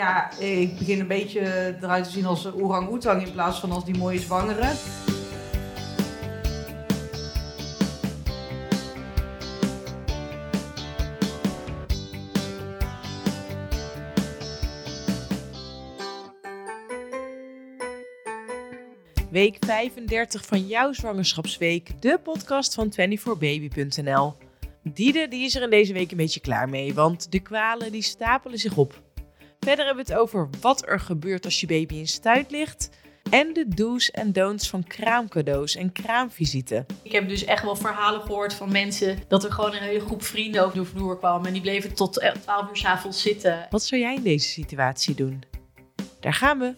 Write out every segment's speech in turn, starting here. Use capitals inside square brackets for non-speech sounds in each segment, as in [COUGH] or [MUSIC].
ja, ik begin een beetje eruit te zien als orang-oetang in plaats van als die mooie zwangere. Week 35 van jouw zwangerschapsweek, de podcast van 24baby.nl. Diede die is er in deze week een beetje klaar mee, want de kwalen die stapelen zich op. Verder hebben we het over wat er gebeurt als je baby in stuit ligt en de do's en don'ts van kraamcadeaus en kraamvisite. Ik heb dus echt wel verhalen gehoord van mensen dat er gewoon een hele groep vrienden over de vloer kwam en die bleven tot 12 uur s avonds zitten. Wat zou jij in deze situatie doen? Daar gaan we.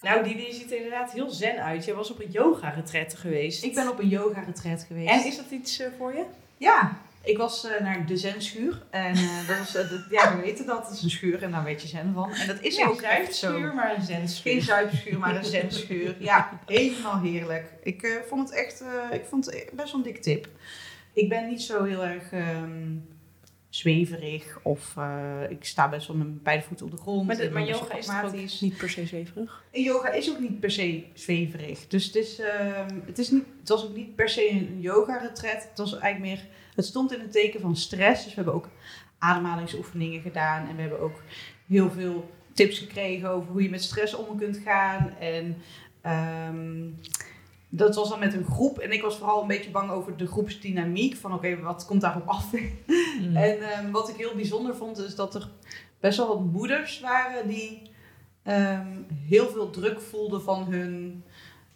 Nou, die ziet er inderdaad heel zen uit. Jij was op een yoga-retraite geweest. Ik ben op een yoga-retreat geweest. En is dat iets eh, voor je? Ja, ik was eh, naar de Zenschuur. En eh, dat was, eh, dat- ja, we weten dat. Het is een schuur en daar weet je zen van. En dat is ook echt zo. maar een zenschuur. Geen zuipschuur, maar een zenschuur. Ja, helemaal heerlijk. Ik vond het echt ik vond het best wel een dik tip. Ik ben niet zo heel erg ehm, zweverig of ik sta best wel met beide voeten op de grond. Maar, de- maar yoga is toch ook niet per se zweverig? En yoga is ook niet per se zweverig. Dus het, is, ehm, het, is niet, het was ook niet per se een yoga-retret. Het was eigenlijk meer... Het stond in het teken van stress. Dus we hebben ook ademhalingsoefeningen gedaan. En we hebben ook heel veel tips gekregen over hoe je met stress om kunt gaan. En ehm, dat was dan met een groep. En ik was vooral een beetje bang over de groepsdynamiek. Van oké, wat komt daarop af? [LAUGHS] En ehm, wat ik heel bijzonder vond, is dat er best wel wat moeders waren die ehm, heel veel druk voelden van hun,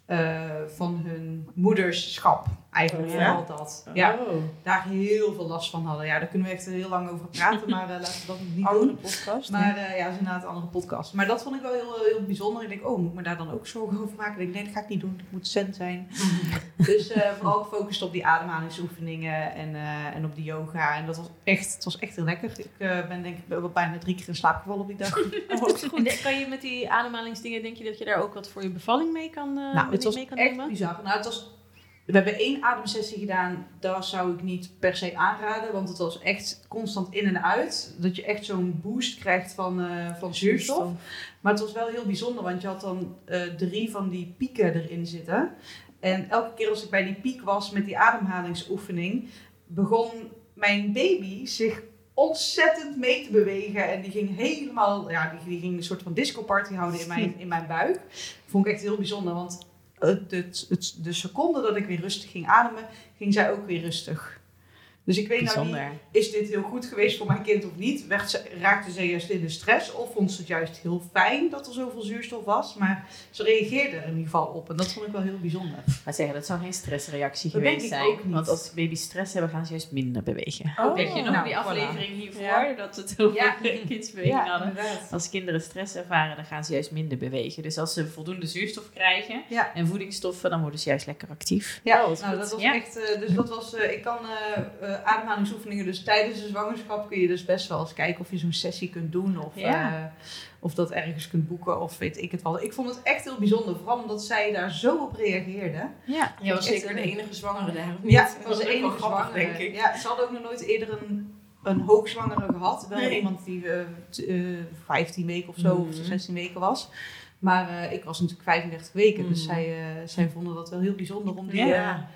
eh, van hun moederschap. Eigenlijk Oh, ja? vooral dat. Ja, Oh. daar heel veel last van hadden. Ja, daar kunnen we echt heel lang over praten, maar eh, laten we dat niet Andere doen. podcast. Maar eh, ja, dat is inderdaad een andere podcast. Maar dat vond ik wel heel, heel bijzonder. Ik denk, oh, moet ik me daar dan ook zorgen over maken? Ik denk, nee, dat ga ik niet doen. Ik moet zen zijn. [LAUGHS] Dus eh, vooral gefocust op die ademhalingsoefeningen en, eh, en op die yoga. En dat was echt, het was echt heel lekker. Ik eh, ben denk ik wel bijna drie keer in slaap gevallen op die dag. [LAUGHS] En de- kan je met die ademhalingsdingen, denk je dat je daar ook wat voor je bevalling mee kan, eh, nou, het was mee kan echt nemen? bizar. Nou, het was, we hebben één ademsessie gedaan. Daar zou ik niet per se aanraden. Want het was echt constant in en uit. Dat je echt zo'n boost krijgt van, eh, van zuurstof. Maar het was wel heel bijzonder, want je had dan eh, drie van die pieken erin zitten. En elke keer als ik bij die piek was met die ademhalingsoefening, begon mijn baby zich ontzettend mee te bewegen. En die ging helemaal, ja, die, die ging een soort van disco-party houden in mijn, [LAUGHS] in mijn buik. Vond ik echt heel bijzonder, want het, de seconde dat ik weer rustig ging ademen, ging zij ook weer rustig. Dus ik weet nou niet, Bijzonder. is dit heel goed geweest voor mijn kind of niet? Werd ze, raakte ze juist in de stress of vond ze het juist heel fijn dat er zoveel zuurstof was? Maar ze reageerde er in ieder geval op en dat vond ik wel heel bijzonder. Maar zeggen, dat zou geen stressreactie Dat geweest denk ik zijn. ook niet. Want als baby's stress hebben, gaan ze juist minder bewegen. Oh, Weet je nog nou, die voilà. aflevering hiervoor? Ja. Dat het over Ja. kindsbeweging hadden. inderdaad. Als kinderen stress ervaren, dan gaan ze juist minder bewegen. Dus als ze voldoende zuurstof krijgen Ja. en voedingsstoffen, dan worden ze juist lekker actief. Ja, Oh, nou, dat was Ja. echt. eh, dus dat was. eh, ik kan eh, eh, ademhalingsoefeningen. Dus tijdens de zwangerschap kun je dus best wel eens kijken of je zo'n sessie kunt doen. Of, Ja. eh, of dat ergens kunt boeken. Of weet ik het wel. Ik vond het echt heel bijzonder. Vooral omdat zij daar zo op reageerde. Ja. Jij was zeker de enige zwangere daar. of Ja, ik was de enige grappig, zwangere. denk ik. Ja, ze hadden ook nog nooit eerder een, een hoogzwangere gehad. Wel Nee. iemand die eh, t- eh, 15 weken of zo, Mhm. of 16 weken was. Maar eh, ik was natuurlijk 35 weken, dus Mhm. zij, zij vonden dat wel heel bijzonder om die... Ja.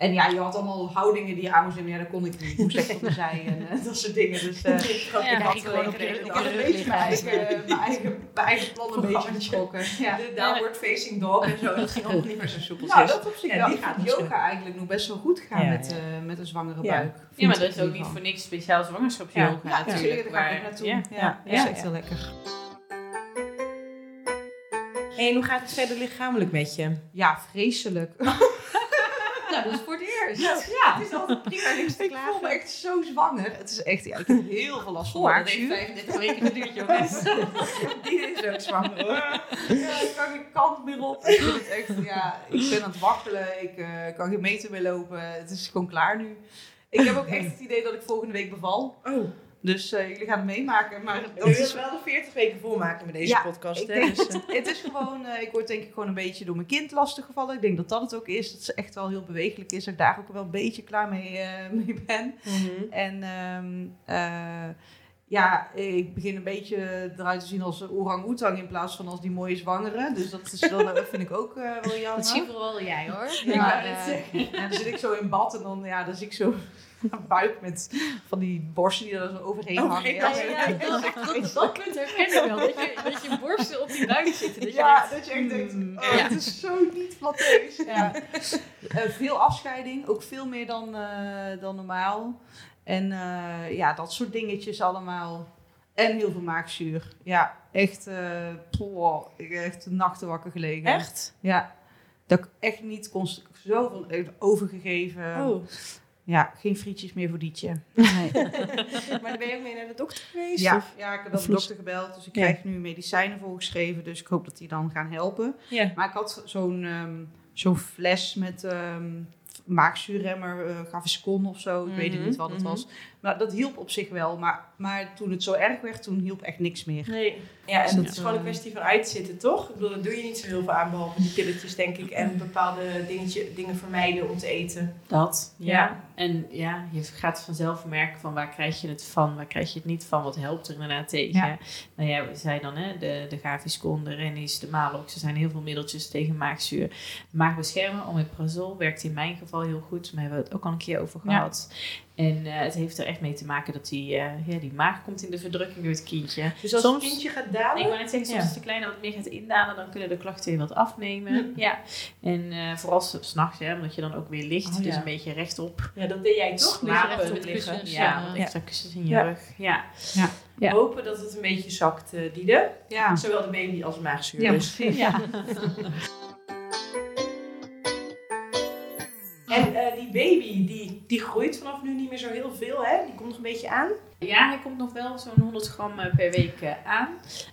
En ja, je had allemaal houdingen die je aan moest nemen. Ja, dat kon ik niet. Moest echt op de zij en eh, [LAUGHS] dat soort dingen. Dus eh, Ja, ik had ik gewoon op de een beetje mijn eigen, mijn eigen, mijn eigen plan een beetje getrokken. Ja. De downward facing dog en zo, dat ging ook niet meer zo soepel. Nou, dat op zich Ja, die gaat yoga eigenlijk nog best wel goed gaan Ja, met, ja. eh, met een zwangere Ja. buik. Ja, maar dat is ook niet voor niks speciaal zwangerschapsyoga Ja, natuurlijk. natuurlijk. Daar ga ik naartoe. ja. Ja, dat Ja. is echt heel lekker. En hoe gaat het verder lichamelijk met je? Ja, vreselijk. [LAUGHS] Dat is voor het eerst. Ja, het is altijd prima. niks te Ik voel me echt zo zwanger. Het is echt, ja, ik heb heel veel last van Goh, dat heeft maagzuur. 35 weken geduurd, jongens. [LAUGHS] Die is ook zwanger hoor. Ja, ik kan geen kant meer op. Ik, vind het echt, ja, ik ben aan het wachtelen. Ik eh, kan geen meter meer lopen. Het is gewoon klaar nu. Ik heb ook echt het idee dat ik volgende week beval. Oh. Dus eh, jullie gaan het meemaken. Maar Dat is wel de 40 weken volmaken met deze Ja, podcast. ik hè, denk, dus, [LAUGHS] het is gewoon, eh, ik word denk ik gewoon een beetje door mijn kind lastiggevallen. Ik denk dat dat het ook is. Dat ze echt wel heel bewegelijk is. Dat ik daar ook wel een beetje klaar mee, eh, [LAUGHS] mee ben. mhm. En ehm, eh, ja, ik begin een beetje eruit te zien als een orang-oetang in plaats van als die mooie zwangere. Dus dat, is wel, dat vind ik ook eh, wel jammer. Dat zien vooral jij hoor. Ja, Maar, eh, en [LAUGHS] dan zit ik zo in bad en dan, ja, dan zie ik zo [LAUGHS] een buik met van die borsten die er zo overheen Oh, hangen. ja, ja, ja, ja, dat, dat, dat punt herken ik wel. Dat je, dat je borsten op die buik zitten. Dat je Ja, denkt, dat je echt denkt, hmm, oh, ja. het is zo niet flatteus. Ja. Eh, veel afscheiding, ook veel meer dan, eh, dan normaal. En eh, ja, dat soort dingetjes allemaal. En heel veel maagzuur. Ja, echt, eh poh, ik heb echt nachten wakker gelegen. Echt? Ja, dat ik echt niet kon, zoveel overgegeven. Oh. Ja, geen frietjes meer voor Dietje. Nee. [LAUGHS] [LAUGHS] maar dan ben je ook mee naar de dokter geweest? Ja, of? ja, ik heb wel de dokter gebeld, dus ik Ja. krijg nu medicijnen voorgeschreven. Dus ik hoop dat die dan gaan helpen. Ja. Maar ik had zo'n ehm, zo'n fles met ehm maagzuurremmer, eh Gaviscon of zo. Ik weet het Mhm, niet wat het mhm. was. Maar dat hielp op zich wel. Maar, maar toen het zo erg werd, toen hielp echt niks meer. Nee. Ja, en Dus dat dat, is gewoon een eh, kwestie van uitzitten, toch? Ik bedoel, daar doe je niet zo heel veel aan, behalve die pilletjes, denk ik. En bepaalde dingetje, dingen vermijden om te eten. Dat, ja. Ja. En ja, je gaat vanzelf merken van waar krijg je het van, waar krijg je het niet van, wat helpt er inderdaad tegen. Ja. Nou ja, we zei dan hè, de, de Gaviscon, de Rennies, de Malox, er zijn heel veel middeltjes tegen maagzuur. Maagbeschermen, omeprazol, werkt in mijn geval heel goed, maar hebben we het ook al een keer over Ja. En eh, het heeft er echt mee te maken dat die, eh, ja, die maag komt in de verdrukking door het kindje. Dus als Soms- het kindje gaat Ik dalen... wou net zeggen, soms Ja. als de kleine wat meer gaat indalen, dan kunnen de klachten weer wat afnemen. Ja. En eh, vooral s- s'nachts, hè, omdat je dan ook weer ligt, Oh, dus ja. een beetje rechtop. Ja, dat deed jij toch? Slapen Liggen liggen. Ja, Ja. extra kussens in je Ja. rug. Ja. Ja. Hopen dat het een beetje zakt, eh Diede. Ja, Zowel de baby als maagzuur. ja precies. ja. [LAUGHS] En eh, die baby, die, die groeit vanaf nu niet meer zo heel veel, hè? Die komt nog een beetje aan. Ja, hij komt nog wel zo'n 100 gram eh, per week eh, aan.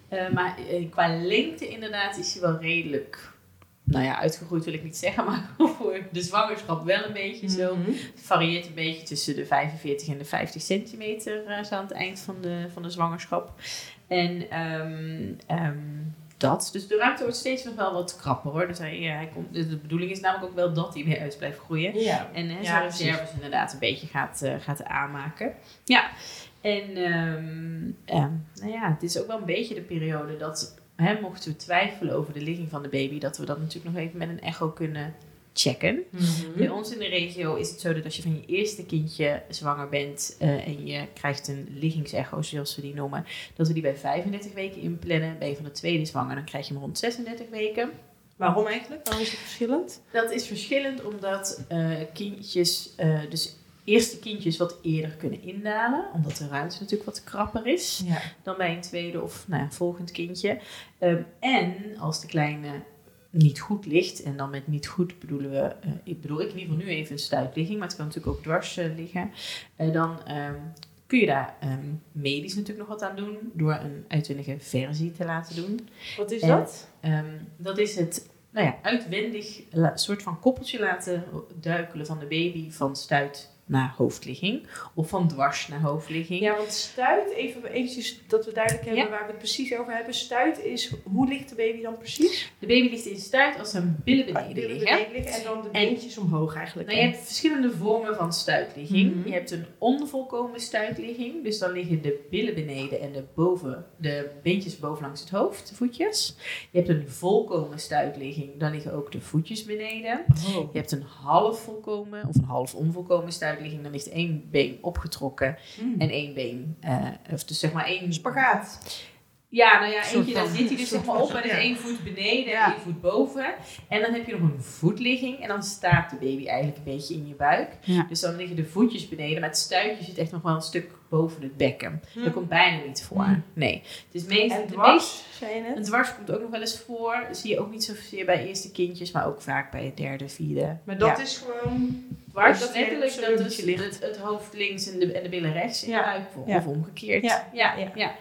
Eh, maar qua lengte inderdaad is hij wel redelijk... Nou ja, uitgegroeid wil ik niet zeggen, maar [LAUGHS] voor de zwangerschap wel een beetje zo. Mhm. Het varieert een beetje tussen de 45 en de 50 centimeter zo aan het eind van de, van de zwangerschap. En ehm, dat. Dus de ruimte wordt steeds nog wel wat krapper hoor. Dus hij, ja, hij komt, de de bedoeling is namelijk ook wel dat hij weer uit blijft groeien. Ja. En hè, Ja, zijn reserves inderdaad een beetje gaat, eh, gaat aanmaken. Ja, en ehm, ehm, nou ja, het is ook wel een beetje de periode dat, hè, mochten we twijfelen over de ligging van de baby, dat we dat natuurlijk nog even met een echo kunnen checken. Mhm. Bij ons in de regio is het zo dat als je van je eerste kindje zwanger bent eh, en je krijgt een liggingsecho, zoals we die noemen, dat we die bij 35 weken inplannen. Ben je van de tweede zwanger, dan krijg je hem rond 36 weken. Waarom eigenlijk? Waarom is het verschillend? Dat is verschillend omdat eh, kindjes, eh, dus eerste kindjes wat eerder kunnen indalen, omdat de ruimte natuurlijk wat krapper is Ja. dan bij een tweede of nou volgend kindje. Ehm, en als de kleine niet goed ligt, en dan met niet goed bedoelen we, eh, ik bedoel ik in ieder geval nu even een stuitligging, maar het kan natuurlijk ook dwars eh, liggen, eh, dan ehm, kun je daar ehm, medisch natuurlijk nog wat aan doen door een uitwendige versie te laten doen. Wat is En- dat? Ehm, dat is het nou ja, uitwendig soort van koppeltje laten duikelen van de baby van stuit naar hoofdligging. Of van dwars naar hoofdligging. Ja, want stuit, even eventjes dat we duidelijk hebben Ja. waar we het precies over hebben. Stuit is, hoe ligt de baby dan precies? De baby ligt in stuit als zijn billen beneden Billen liggen. beneden liggen en dan de En- beentjes omhoog eigenlijk. Nou, je hebt verschillende vormen van stuitligging. Mhm. Je hebt een onvolkomen stuitligging. Dus dan liggen de billen beneden en de, boven, de beentjes bovenlangs het hoofd, de voetjes. Je hebt een volkomen stuitligging. Dan liggen ook de voetjes beneden. Oh. Je hebt een half volkomen of een half onvolkomen stuitligging. Dan ligt één been opgetrokken Mm. en één been, eh, of dus zeg maar één... Spagaat. Ja, nou ja, eentje, van- zit hij dus zeg maar op en is ja. één voet beneden Ja. en één voet boven. En dan heb je nog een voetligging en dan staat de baby eigenlijk een beetje in je buik. Ja. Dus dan liggen de voetjes beneden, maar het stuitje zit echt nog wel een stuk boven het bekken. Hm. Dat komt bijna niet voor. Hm. Nee. Het is meestal En de dwars, meest zei je een dwars komt ook nog wel eens voor. Dat zie je ook niet zozeer bij eerste kindjes, maar ook vaak bij het derde, vierde. Maar dat Ja. is gewoon... dwars. dat letterlijk het dat ligt. het, het hoofd links en de, en de billen rechts in Ja. de buik. Of, Ja. of omgekeerd. Ja, ja, ja.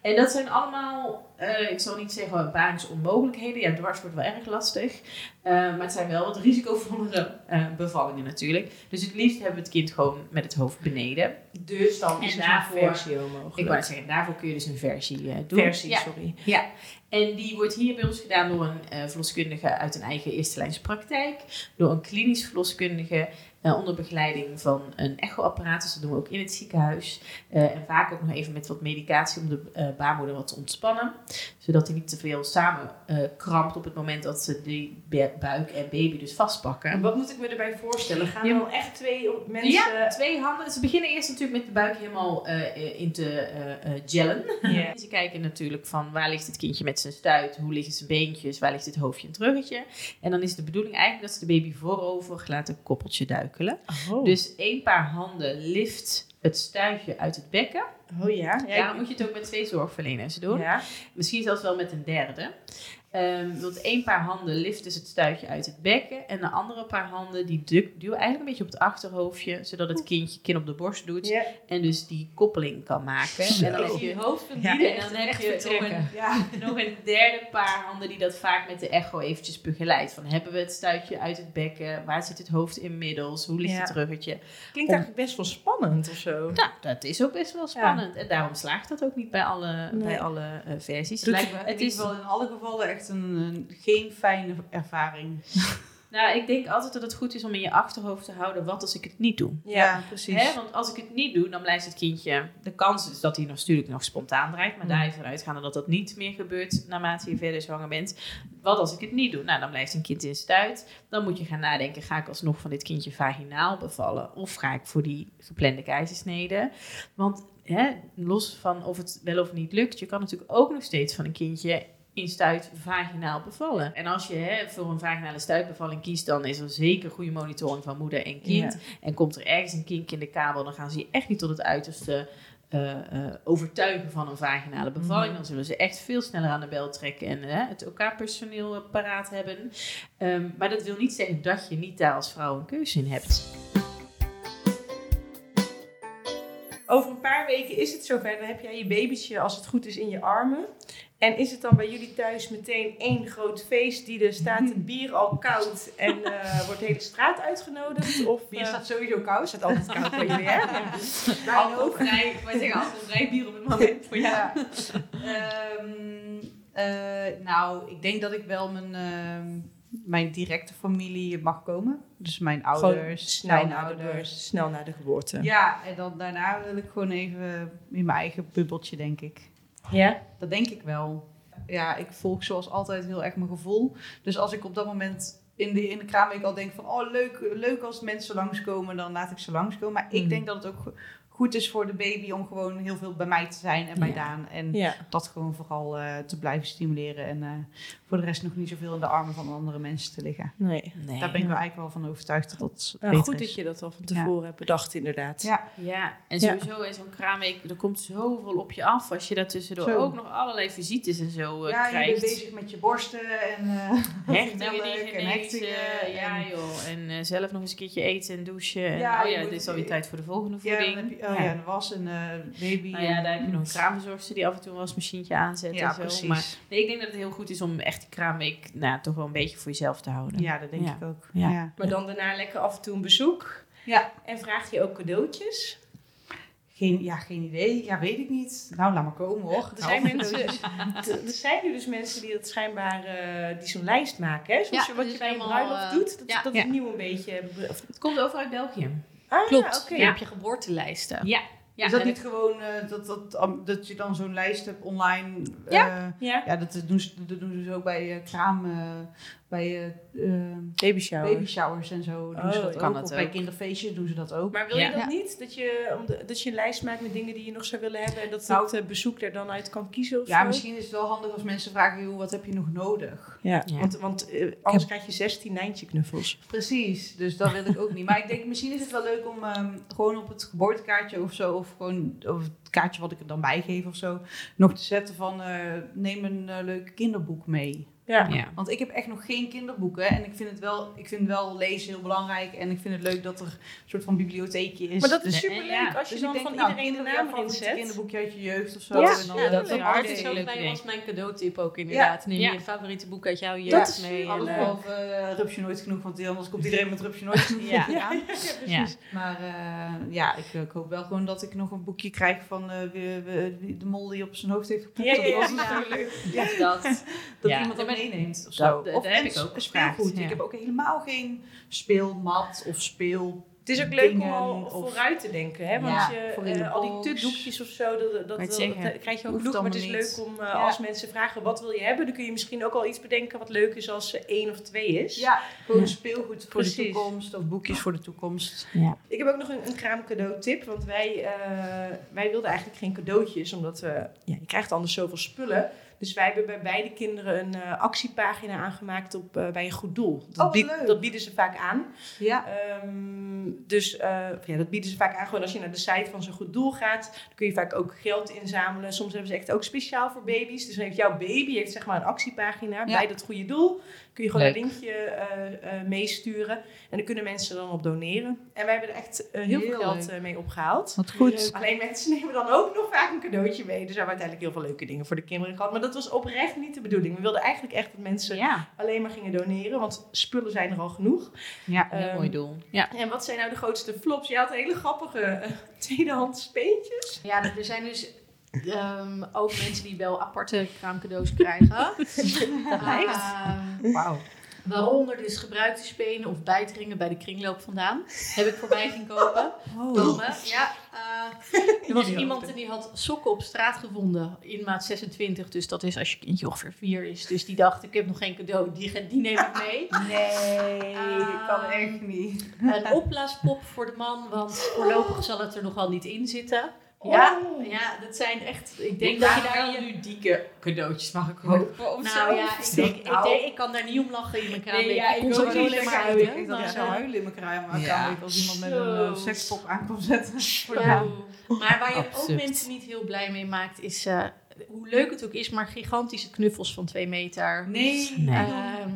En dat zijn allemaal eh, ik zal niet zeggen baringsonmogelijkheden. Ja, dwars wordt wel erg lastig. Eh, maar het zijn wel wat risicovollere eh, bevallingen natuurlijk. Dus het liefst hebben we het kind gewoon met het hoofd beneden. Dus dan En is daarvoor- een versie mogelijk. Ik wou zeggen, daarvoor kun je dus een versie doen. versie, Ja. sorry. Ja, en die wordt hier bij ons gedaan door een verloskundige uit een eigen eerste lijns praktijk. Door een klinisch verloskundige onder begeleiding van een echoapparaat. Dus dat doen we ook in het ziekenhuis. En vaak ook nog even met wat medicatie om de baarmoeder wat te ontspannen. Zodat hij niet te veel samen eh, krampt op het moment dat ze die bu- buik en baby dus vastpakken. En wat moet ik me erbij voorstellen? Gaan Ja. wel echt twee mensen... Ja, twee handen. Ze beginnen eerst natuurlijk met de buik helemaal eh, in te eh, eh, gellen. Ja. [LAUGHS] Ze kijken natuurlijk van waar ligt het kindje met zijn stuit, hoe liggen zijn beentjes, waar ligt het hoofdje en het ruggetje. En dan is de bedoeling eigenlijk dat ze de baby voorover laten koppeltje duikelen. Oh. Dus één paar handen lift het stuitje uit het bekken. Oh ja. Ja, dan moet je het ook met twee zorgverleners doen. Ja. Misschien zelfs wel met een derde. Ehm want één paar handen lift dus het stuitje uit het bekken. En de andere paar handen die du- duwen eigenlijk een beetje op het achterhoofdje. Zodat het kindje kin op de borst doet. Ja. En dus die koppeling kan maken. En dan heb je hoofd van Ja, en dan heb je nog een, Ja. nog een derde paar handen die dat vaak met de echo eventjes begeleidt. Van hebben we het stuitje uit het bekken? Waar zit het hoofd inmiddels? Hoe ligt Ja. het ruggetje? Klinkt eigenlijk best wel spannend of zo. Nou, dat is ook best wel spannend. En daarom slaagt dat ook niet bij alle, Nee. bij alle eh, versies. Het lijkt me het in ieder is geval in alle gevallen echt een, een- geen fijne ervaring. [LAUGHS] Nou, ik denk altijd dat het goed is om in je achterhoofd te houden, wat als ik het niet doe? Ja. precies. Hè? Want als ik het niet doe, dan blijft het kindje... De kans is dat hij nog, natuurlijk nog spontaan draait, maar Mm. daar is vanuit uitgaande dat dat niet meer gebeurt naarmate je verder zwanger bent. Wat als ik het niet doe? Nou, dan blijft een kind in stuit. Dan moet je gaan nadenken, ga ik alsnog van dit kindje vaginaal bevallen? Of ga ik voor die geplande keizersnede? Want hè, los van of het wel of niet lukt, je kan natuurlijk ook nog steeds van een kindje in stuit vaginaal bevallen. En als je hè, voor een vaginale stuitbevalling kiest, dan is er zeker goede monitoring van moeder en kind. En komt er ergens een kink in de kabel, dan gaan ze je echt niet tot het uiterste eh, eh, overtuigen van een vaginale bevalling. Mhm. Dan zullen ze echt veel sneller aan de bel trekken en hè, het OK-personeel eh, paraat hebben. Ehm, maar dat wil niet zeggen dat je niet daar als vrouw een keuze in hebt. Over een paar weken is het zover. Dan heb jij je babytje, als het goed is, in je armen. En is het dan bij jullie thuis meteen één groot feest? Die er staat het bier al koud en eh, wordt de hele straat uitgenodigd? Of Bier eh, staat sowieso koud. staat altijd koud bij jullie, hè? Ja. Ook. Alcoholvrij, wij zeggen alcoholvrij bier op het moment voor jou. Ja. Ehm, eh, nou, ik denk dat ik wel mijn, ehm, mijn directe familie mag komen. Dus mijn ouders, snel mijn naar, de, ouders. snel naar de geboorte. Ja, en dan daarna wil ik gewoon even in mijn eigen bubbeltje, denk ik. Ja? Dat denk ik wel. Ja, ik volg zoals altijd heel erg mijn gevoel. Dus als ik op dat moment in de, in de kraamweek al denk van... oh, leuk, leuk als mensen langskomen, dan laat ik ze langskomen. Maar ik Mm. denk dat het ook go- goed is voor de baby om gewoon heel veel bij mij te zijn en bij Ja. Daan. En Ja. dat gewoon vooral eh, te blijven stimuleren. En eh, voor de rest nog niet zoveel in de armen van andere mensen te liggen. Nee. Nee. Daar ben ik wel eigenlijk wel van overtuigd dat dat Nou, beter goed is. dat je dat al van tevoren hebt bedacht, inderdaad. Ja. Ja, en Ja. sowieso in zo'n kraamweek, er komt zoveel op je af. Als je daartussendoor Zo. ook nog allerlei visites en zo eh, ja, je krijgt. bent bezig met je borsten en eh [LAUGHS] Hechtingen en hechtingen. ja en- joh. En eh, zelf nog eens een keertje eten en douchen. En, Ja, oh ja, dit is alweer tijd voor de volgende Ja, voeding. dan heb je, oh ja, de was en eh baby. Nou ja, en- daar heb je nog een kraamverzorgster die af en toe een wasmachientje aanzet Ja, en zo. precies. Maar nee, ik denk dat het heel goed is om echt die kraamweek nou, toch wel een beetje voor jezelf te houden. Ja, dat denk Ja. ik ook. Ja. Ja. Maar dan daarna lekker af en toe een bezoek. Ja. En vraag je ook cadeautjes? Geen, ja, geen idee. Ja, weet ik niet. Nou, laat maar komen hoor. Er zijn, mensen, [LAUGHS] er zijn nu dus mensen die dat schijnbaar eh, die zo'n lijst maken. Hè? Zoals Ja, je- wat dus je bij een bruiloft eh, doet. Dat, ja. dat Ja. is nieuw een beetje. of- Het komt over uit België. Ah, Klopt. oké. Dan heb je geboortelijsten. Ja. Ja is dat niet gewoon eh, dat, dat, dat je dan zo'n lijst hebt online? Ja. eh, Ja, ja, dat doen ze, dat doen ze ook bij eh, kraam, bij eh, eh, baby shower. baby showers en zo. Doen Oh, ze dat kan ook. bij kinderfeestjes doen ze dat ook. Maar wil Ja. je dat Ja. niet? Dat je, dat je een lijst maakt met dingen die je nog zou willen hebben en dat Nou, het eh, bezoek er dan uit kan kiezen of ja, zo? misschien is het wel handig als mensen vragen, joh, wat heb je nog nodig? Ja, Ja. want, want eh, anders krijg je 16 Nijntje knuffels. Precies, dus dat wil ik ook niet. Maar ik denk, misschien is het wel leuk om ehm, gewoon op het geboortekaartje of zo, of gewoon of het kaartje wat ik er dan bij geef of zo, nog te zetten van eh, neem een leuk kinderboek mee. Ja. Ja. Want ik heb echt nog geen kinderboeken. En ik vind het wel, ik vind wel lezen heel belangrijk. En ik vind het leuk dat er een soort van bibliotheekje is. Maar dat is Dus- superleuk Ja. als je dus dan van nou, iedereen de naam ja, erin favoriete zet. kinderboekje uit je jeugd of zo. Ja. En dan, Ja, dat is altijd zo leuk als mijn cadeautip ook inderdaad. Neem Ja. je favoriete boek uit jouw Dat jeugd is mee. alles en, eh, behalve eh, Rupsje Nooit Genoeg, want anders komt iedereen met Rupsje Nooit Genoeg Ja. [LAUGHS] ja. aan. ja. Maar eh, ja, ik, ik hoop wel gewoon dat ik nog een boekje krijg van eh, de mol die op zijn hoofd heeft gepoept. Ja, ja, ja. Dat was natuurlijk leuk. [LAUGHS] Ja, Dat. dat iemand meeneemt of zo. dat of heb en ik ook speelgoed. ja. Ik heb ook helemaal geen speelmat of speel... Het is ook leuk om al of- vooruit te denken, hè? Want Ja, je, eh, al die box. tukdoekjes of zo, dat, dat, krijg je ook genoeg. Maar het is niet. leuk om, eh, Ja. als mensen vragen wat wil je hebben, dan kun je misschien ook al iets bedenken wat leuk is als er één of twee is. Ja, gewoon Ja. speelgoed voor Precies. de toekomst of boekjes voor de toekomst. Ja. Ik heb ook nog een, een kraamcadeautip, want wij, eh, wij wilden eigenlijk geen cadeautjes, omdat we, ja, je krijgt anders zoveel spullen. Dus wij hebben bij beide kinderen een eh, actiepagina aangemaakt op, eh, bij een goed doel. Dat, bied- leuk. dat bieden ze vaak aan. Ja, Ehm, dus eh, ja, dat bieden ze vaak aan. Gewoon als je naar de site van zo'n goed doel gaat, dan kun je vaak ook geld inzamelen. Soms hebben ze echt ook speciaal voor baby's. Dus dan heeft jouw baby heeft zeg maar een actiepagina bij dat goede doel. Kun je gewoon Leuk. een linkje eh, eh, meesturen. En dan kunnen mensen dan op doneren. En wij hebben er echt eh, heel, veel geld mee opgehaald. wat goed. Alleen mensen nemen dan ook nog vaak een cadeautje mee. Dus we hebben uiteindelijk heel veel leuke dingen voor de kinderen gehad. Maar dat was oprecht niet de bedoeling. We wilden eigenlijk echt dat mensen ja, alleen maar gingen doneren. Want spullen zijn er al genoeg. Ja, heel Ehm, mooi doel. Ja. en wat zijn nou de grootste flops? Je had hele grappige eh, tweedehands speentjes. Ja, er zijn dus ehm, ook mensen die wel aparte kraamcadeaus krijgen. [LAUGHS] Ehm, wauw. waaronder dus gebruikte spenen of bijteringen bij de kringloop vandaan. Heb ik voorbij zien kopen. Oh. Komen. Ja, eh, er was iemand en die had sokken op straat gevonden in maat 26. Dus dat is als je kindje ongeveer 4 is. Dus die dacht, ik heb nog geen cadeau, die, die neem ik mee. Nee, Ah. kan echt niet. Een opblaaspop voor de man, want voorlopig zal het er nog wel niet in zitten. Ja, Oh. ja, dat zijn echt. Ik denk dat je daar je nu dikke cadeautjes mag kopen of Nou ja, ik, denk, ik, Nou. denk, ik kan daar niet om lachen in mijn kamer. Nee, ja, ik kon zo niet. huilen. ik dat ik maar, zou huilen in mijn kraam Ja. als iemand met Zo. een eh, sekspop aan komt zetten. Voor Ja. Maar waar je ook mensen niet heel blij mee maakt, is eh, hoe leuk het ook is, maar gigantische knuffels van twee meter. Nee. Nee. Ehm,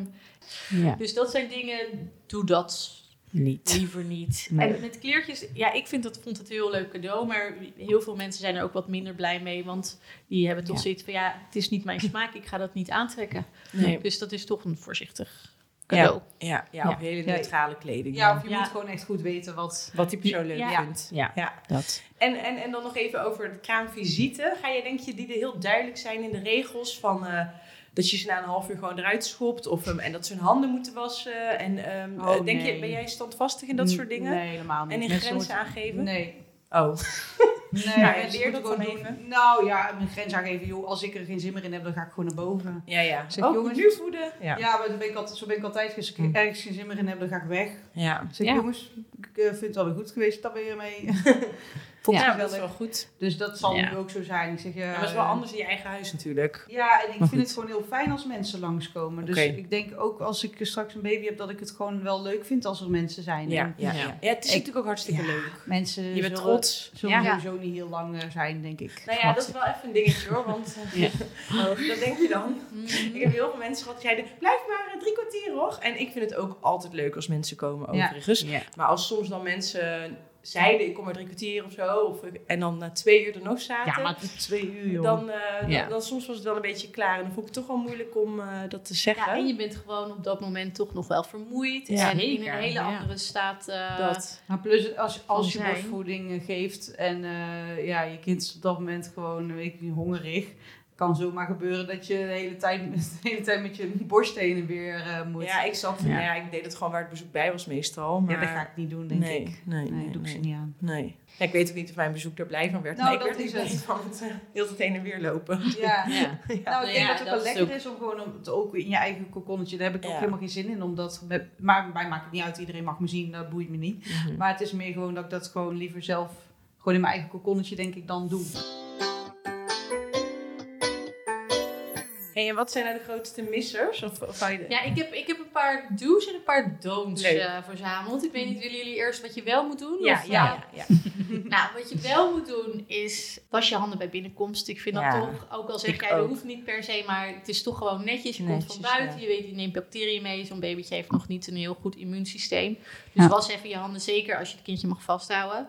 Ja. Dus dat zijn dingen, doe dat Niet. liever niet. Nee. En met kleertjes, ja, ik vind dat, vond het een heel leuk cadeau, maar heel veel mensen zijn er ook wat minder blij mee, want die hebben toch Ja. zoiets van, ja, het is niet mijn smaak, ik ga dat niet aantrekken. Nee. Dus dat is toch een voorzichtig cadeau. Ja, ja, Ja. op hele neutrale kleding. Ja, of je Ja. moet gewoon echt goed weten wat... Wat die persoon leuk Ja. vindt. Ja. Ja. Dat. En, en, en dan nog even over de kraamvisite. Ga je, denk je, die er heel duidelijk zijn in de regels van... eh, dat je ze na een half uur gewoon eruit schopt. Of, ehm, en dat ze hun handen moeten wassen. En ehm, Oh, eh, denk je, ben jij standvastig in dat soort dingen? Nee, helemaal niet. En in Mensen grenzen moeten- aangeven? Nee. Oh, [LAUGHS] Nee, Nou ja, mensen leer dat gewoon even. doen. Nou ja, mijn grens aangeven. Joh, als ik er geen zin meer in heb, dan ga ik gewoon naar boven. ja, ja. Zeg, oh, jongens, nu voeden. Ja. Ja, maar dan ben ik altijd, zo ben ik altijd. Als ik Hm. ergens geen zin meer in heb, dan ga ik weg. Ja. Ik zeg, Ja. jongens, ik eh, vind het wel weer goed geweest. Dat ben je mee. [LAUGHS] Vond Ja. ik wel, dat is wel goed. Dus dat zal Ja. nu ook zo zijn. Ik zeg, ja, Ja, maar het is wel eh, anders in je eigen huis natuurlijk. Ja, en ik Maar vind goed. het gewoon heel fijn als mensen langskomen. Dus Oké. ik denk ook als ik straks een baby heb, dat ik het gewoon wel leuk vind als er mensen zijn. Ja, En ja, Ja. het is Ik- natuurlijk ook hartstikke Ja. leuk. Mensen Je bent zullen, trots. zullen Ja. sowieso niet heel lang eh, zijn, denk ik. Nou ja, dat is wel even een dingetje hoor. Want [LAUGHS] eh, Ja. oh, dat denk je dan. Mhm. Ik heb heel veel mensen gehad die zeiden, blijf maar drie kwartier hoor. En ik vind het ook altijd leuk als mensen komen Ja. overigens. Ja. Maar als soms dan mensen zeiden, ik kom maar drie kwartier of zo. Of, en dan na twee uur er nog zaten. Ja, maar twee uur, joh. dan, eh, dan, Ja. dan soms was het wel een beetje klaar. En dan vond ik het toch wel moeilijk om eh, dat te zeggen. Ja, en je bent gewoon op dat moment toch nog wel vermoeid. Ja. en in een hele ja. andere staat. eh, dat. Maar plus, als, als je borstvoeding eh, geeft en eh, ja, je kind is op dat moment gewoon een beetje hongerig, kan zomaar gebeuren dat je de hele tijd, [LAUGHS] de hele tijd met je borst heen en weer eh, moet. Ja, ik zat, Ja. nou ja, ik deed het gewoon waar het bezoek bij was meestal. Maar Ja, dat ga ik niet doen, denk nee, ik. Nee, Nee, nee, doe ik ze niet aan. Nee. Ja, ik weet ook niet of mijn bezoek er blij van werd. Nou, nee, ik dat werd is niet het. van het uh, heel het heen en weer lopen. [LAUGHS] Ja. ja. Nou, [LAUGHS] ik denk Ja, dat het ook wel lekker ook- is om gewoon om het ook in je eigen kokonnetje. Daar heb ik ook helemaal geen zin in. Omdat met, maar mij maakt het niet uit. Iedereen mag me zien. Dat boeit me niet. Mhm. Maar het is meer gewoon dat ik dat gewoon liever zelf gewoon in mijn eigen kokonnetje denk ik dan doe. Hey, en wat zijn nou de grootste missers? Of, of je Ja, ik heb, ik heb een paar do's en een paar don'ts eh, verzameld. Ik weet niet, willen jullie eerst wat je wel moet doen? ja, Of, ja, eh, ja, ja. [LAUGHS] Nou, wat je wel moet doen is was je handen bij binnenkomst. Ik vind Ja, dat toch, ook al zeg jij, dat hoeft niet per se, maar het is toch gewoon netjes. Je komt van buiten, je weet, je neemt bacteriën mee. Zo'n babytje heeft nog niet een heel goed immuunsysteem. Dus was even je handen, zeker als je het kindje mag vasthouden.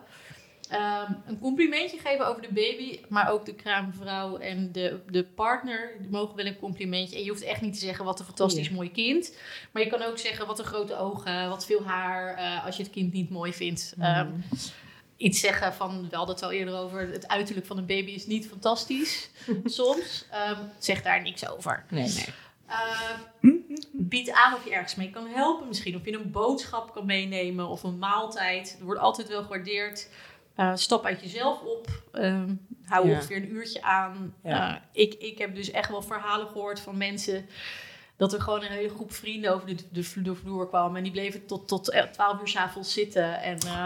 Ehm, een complimentje geven over de baby, maar ook de kraamvrouw en de, de partner die mogen wel een complimentje. En je hoeft echt niet te zeggen wat een fantastisch mooi kind. Maar je kan ook zeggen wat een grote ogen, wat veel haar, eh, als je het kind niet mooi vindt. Ehm, iets zeggen van, we hadden het al eerder over, het uiterlijk van een baby is niet fantastisch [LAUGHS] soms. Ehm, zeg daar niks over. Nee, nee. Bied aan of je ergens mee kan helpen. Misschien of je een boodschap kan meenemen of een maaltijd. Er wordt altijd wel gewaardeerd. Eh, stap uit jezelf op. Ehm, hou Ja. ongeveer een uurtje aan. Ja. Eh, ik, ik heb dus echt wel verhalen gehoord van mensen... dat er gewoon een hele groep vrienden over de, de, vlo- de vloer kwam... en die bleven tot, tot eh, 12 uur s'avonds zitten. En eh,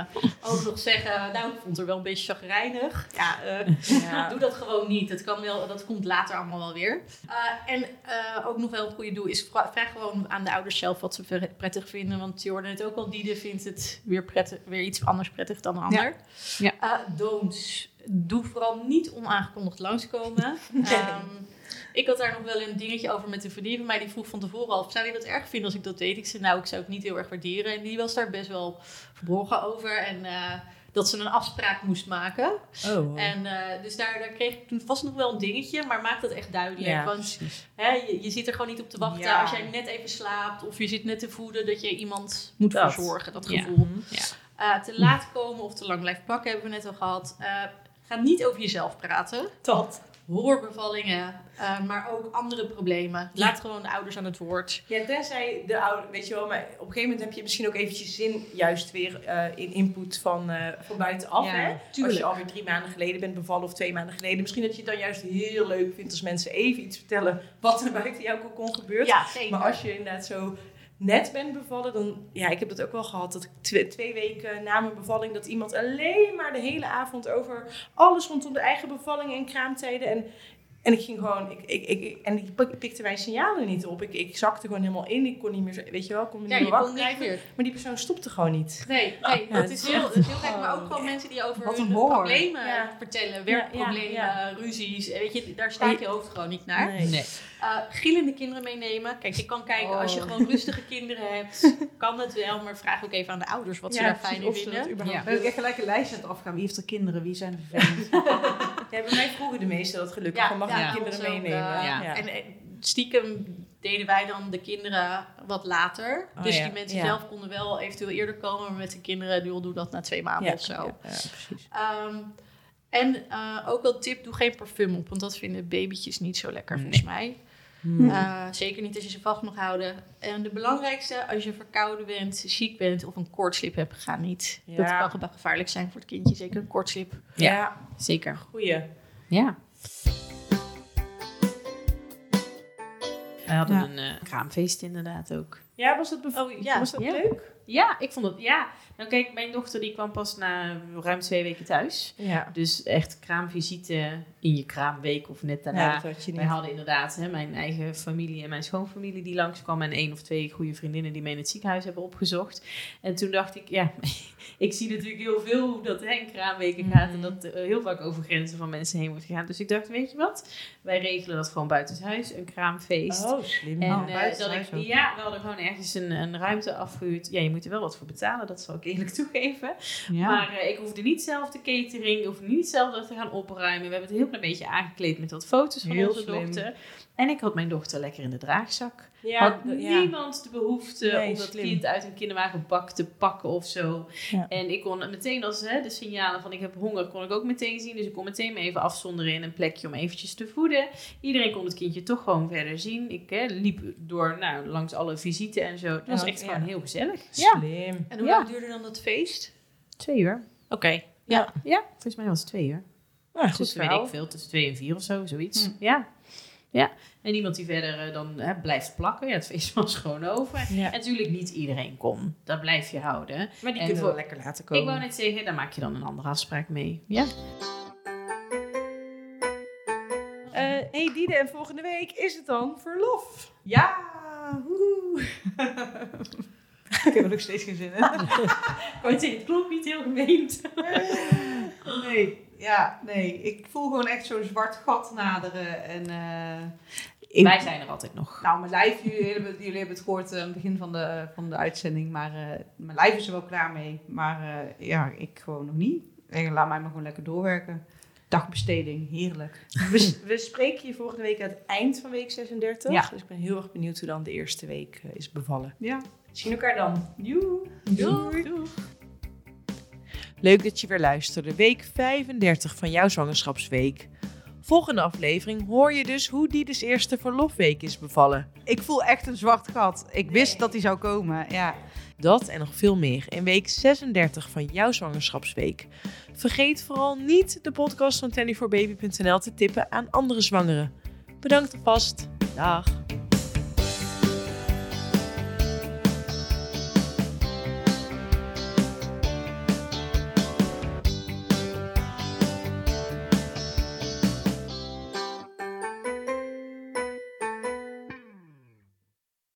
ook nog zeggen... nou, ik vond het er wel een beetje chagrijnig. Ja, eh, Ja. Doe dat gewoon niet. Dat, kan wel, dat komt later allemaal wel weer. Eh, en eh, ook nog wel een goede doel is vra- vraag gewoon aan de ouders zelf wat ze prettig vinden. Want je hoorde het ook al, Diede vindt het weer, prettig, weer iets anders prettig dan een ander. Ja. Eh. Doe vooral niet onaangekondigd langskomen. Ehm, ik had daar nog wel een dingetje over met een vriendin van mij. Die vroeg van tevoren al, zou je dat erg vinden als ik dat deed? Ik zei, nou, ik zou het niet heel erg waarderen. En die was daar best wel verborgen over. En eh, dat ze een afspraak moest maken. Oh, En eh, dus daar, daar kreeg ik toen vast nog wel een dingetje, maar maak dat echt duidelijk. ja, Want hè, je, je zit er gewoon niet op te wachten Ja. als jij net even slaapt of je zit net te voeden dat je iemand moet Dat. verzorgen, dat gevoel. Ja. Eh, te laat komen of te lang blijven plakken hebben we net al gehad. Eh, ga niet over jezelf praten. Dat. Hoorbevallingen, eh, maar ook andere problemen. Laat gewoon de ouders aan het woord. Ja, tenzij de ouder, weet je wel, maar op een gegeven moment heb je misschien ook eventjes zin, juist weer eh, in input van, van buitenaf. Ja, hè? Als je alweer drie maanden geleden bent bevallen of twee maanden geleden. Misschien dat je het dan juist heel leuk vindt als mensen even iets vertellen wat er buiten jouw cocon gebeurt. Ja, zeker. Maar als je inderdaad zo net bent bevallen, dan... Ja, ik heb dat ook wel gehad. Dat ik twe- twee weken na mijn bevalling... dat iemand alleen maar de hele avond over alles rondom de eigen bevalling en kraamtijden... En, en ik ging gewoon... Ik, ik, ik, en die pik- pikte mijn signalen niet op. Ik, ik zakte gewoon helemaal in. Ik kon niet meer... Weet je wel, ik kon me ja, niet je meer kon wakker niet krijgen. meer. Maar die persoon stopte gewoon niet. Nee, nee Ja, dat het is heel, is heel gek. Maar ook gewoon- mensen die over hun problemen Ja. vertellen. Ja, Werkproblemen, ja, ruzies. Weet je, daar staat je hoofd gewoon niet naar. Nee. Nee. Uh, gillende kinderen meenemen. Kijk, je kan kijken als je Oh. gewoon rustige kinderen hebt. [LAUGHS] Kan het wel, maar vraag ook even aan de ouders wat ze daar fijn in dat vinden. überhaupt We hebben echt gelijk een lijstje aan het afgaan. Wie heeft er kinderen? Wie zijn er vervelend? [LAUGHS] Ja, bij mij vroegen de meesten dat gelukkig. Ja, van, mag ja, ik ja, kinderen meenemen? uh, Ja. En, en stiekem deden wij dan de kinderen wat later. Oh, dus ja. die mensen Ja. zelf konden wel eventueel eerder komen. Maar met de kinderen, die doen dat na twee maanden Ja, of zo. ja, ja, precies. Ehm, en uh, ook wel tip, doe geen parfum op. Want dat vinden babytjes niet zo lekker, Nee. volgens mij. Hmm. Uh, zeker niet als je ze vast mag houden. En de belangrijkste, als je verkouden bent, ziek bent of een koortslip hebt, ga niet. Ja. Dat kan gevaarlijk zijn voor het kindje, zeker een koortslip. ja, Zeker. goeie. Ja. Wij hadden Ja. een eh, kraamfeest inderdaad ook. Ja, was dat, bev- Oh, ja. was dat Ja. leuk? Ja, ik vond het, ja. Nou kijk, mijn dochter die kwam pas na ruim twee weken thuis. Ja. Dus echt kraamvisite in je kraamweek of net daarna. Ja, dat had je niet. Wij hadden inderdaad hè, mijn eigen familie en mijn schoonfamilie die langskwam. En één of twee goede vriendinnen die me in het ziekenhuis hebben opgezocht. En toen dacht ik, ja, [LAUGHS] ik zie natuurlijk heel veel hoe dat hè, in kraamweken gaat. En Mhm. dat er heel vaak over grenzen van mensen heen wordt gegaan. Dus ik dacht, weet je wat? Wij regelen dat gewoon buitenshuis, een kraamfeest. Oh, slim. En Oh, eh, dat ik, ja, we hadden gewoon ergens een, een ruimte afgehuurd. Ja, je moet er wel wat voor betalen, dat zal ik eerlijk [LAUGHS] toegeven. Ja. Maar eh, ik hoefde niet zelf de catering, ik hoefde niet zelf dat te gaan opruimen. We hebben het heel klein beetje aangekleed met wat foto's van Heel onze slim. dochter. En ik had mijn dochter lekker in de draagzak. ja, had ja. niemand de behoefte Nee, om dat slim. kind uit een kinderwagenbak te pakken of zo. Ja. En ik kon meteen als hè, de signalen van ik heb honger, kon ik ook meteen zien. Dus ik kon meteen me even afzonderen in een plekje om eventjes te voeden. Iedereen kon het kindje toch gewoon verder zien. Ik hè, liep door nou, langs alle visite en zo. Het was Ja, echt ja. gewoon heel gezellig. Ja, Slim. En hoe Ja. lang duurde dan dat feest? twee uur. Oké. Ja, ja, volgens mij was het twee uur. Nou, goed Dus weet ik veel, tussen twee en vier of zo, zoiets. Hm. Ja. Ja. En iemand die verder eh, dan hè, blijft plakken. Ja, het feest was gewoon over. Ja. En natuurlijk niet iedereen kon. Dat blijf je houden. Maar die En kunnen voor- wel lekker laten komen. Ik wou net zeggen, daar maak je dan een andere afspraak mee. Ja. Eh, Hey Diede, en volgende week is het dan verlof. Ja, woehoe. [LAUGHS] ik heb er nog steeds geen zin in. [LAUGHS] Het klopt niet heel gemeend. [LAUGHS] nee, ja, nee. Ik voel gewoon echt zo'n zwart gat naderen. En, eh, ik- Wij zijn er altijd nog. Nou, mijn lijf, jullie hebben, jullie hebben het gehoord eh, aan het begin van de, van de uitzending. Maar eh, mijn lijf is er wel klaar mee. Maar eh, ja, ik gewoon nog niet. En laat mij maar gewoon lekker doorwerken. Dagbesteding, heerlijk. We, we spreken je volgende week aan het eind van week 36. Ja. Dus ik ben heel erg benieuwd hoe dan de eerste week is bevallen. Ja. Zien elkaar dan. Joe. Doei. Leuk dat je weer luisterde. Week 35 van jouw zwangerschapsweek. Volgende aflevering hoor je dus hoe Diedes eerste verlofweek is bevallen. Ik voel echt een zwart gat. Ik wist dat die zou komen. Ja. Dat en nog veel meer in week 36 van jouw zwangerschapsweek. Vergeet vooral niet de podcast van 24baby.nl te tippen aan andere zwangeren. Bedankt alvast. Dag.